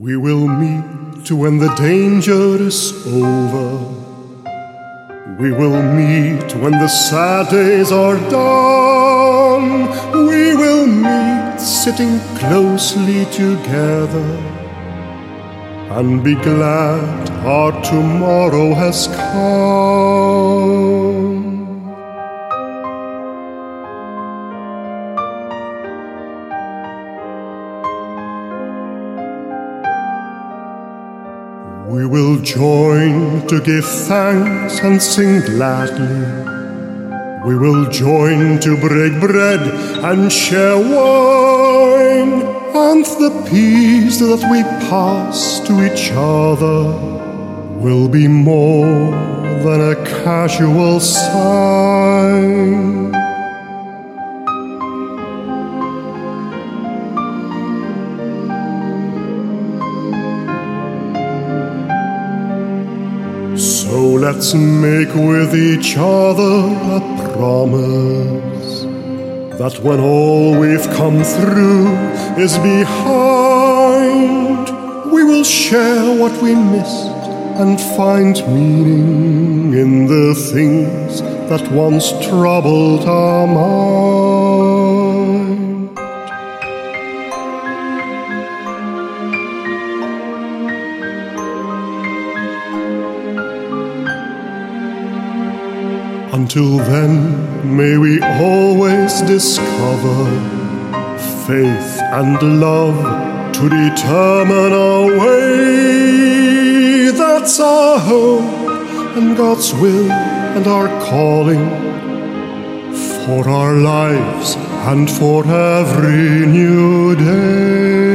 We will meet when the danger is over. We will meet when the sad days are done. We will meet sitting closely together and be glad our tomorrow has come. We will join to give thanks and sing gladly. We will join to break bread and share wine, and the peace that we pass to each other will be more than a casual sign. So let's make with each other a promise that when all we've come through is behind, we will share what we missed and find meaning in the things that once troubled our mind. Until then, may we always discover faith and love to determine our way. That's our hope and God's will and our calling for our lives and for every new day.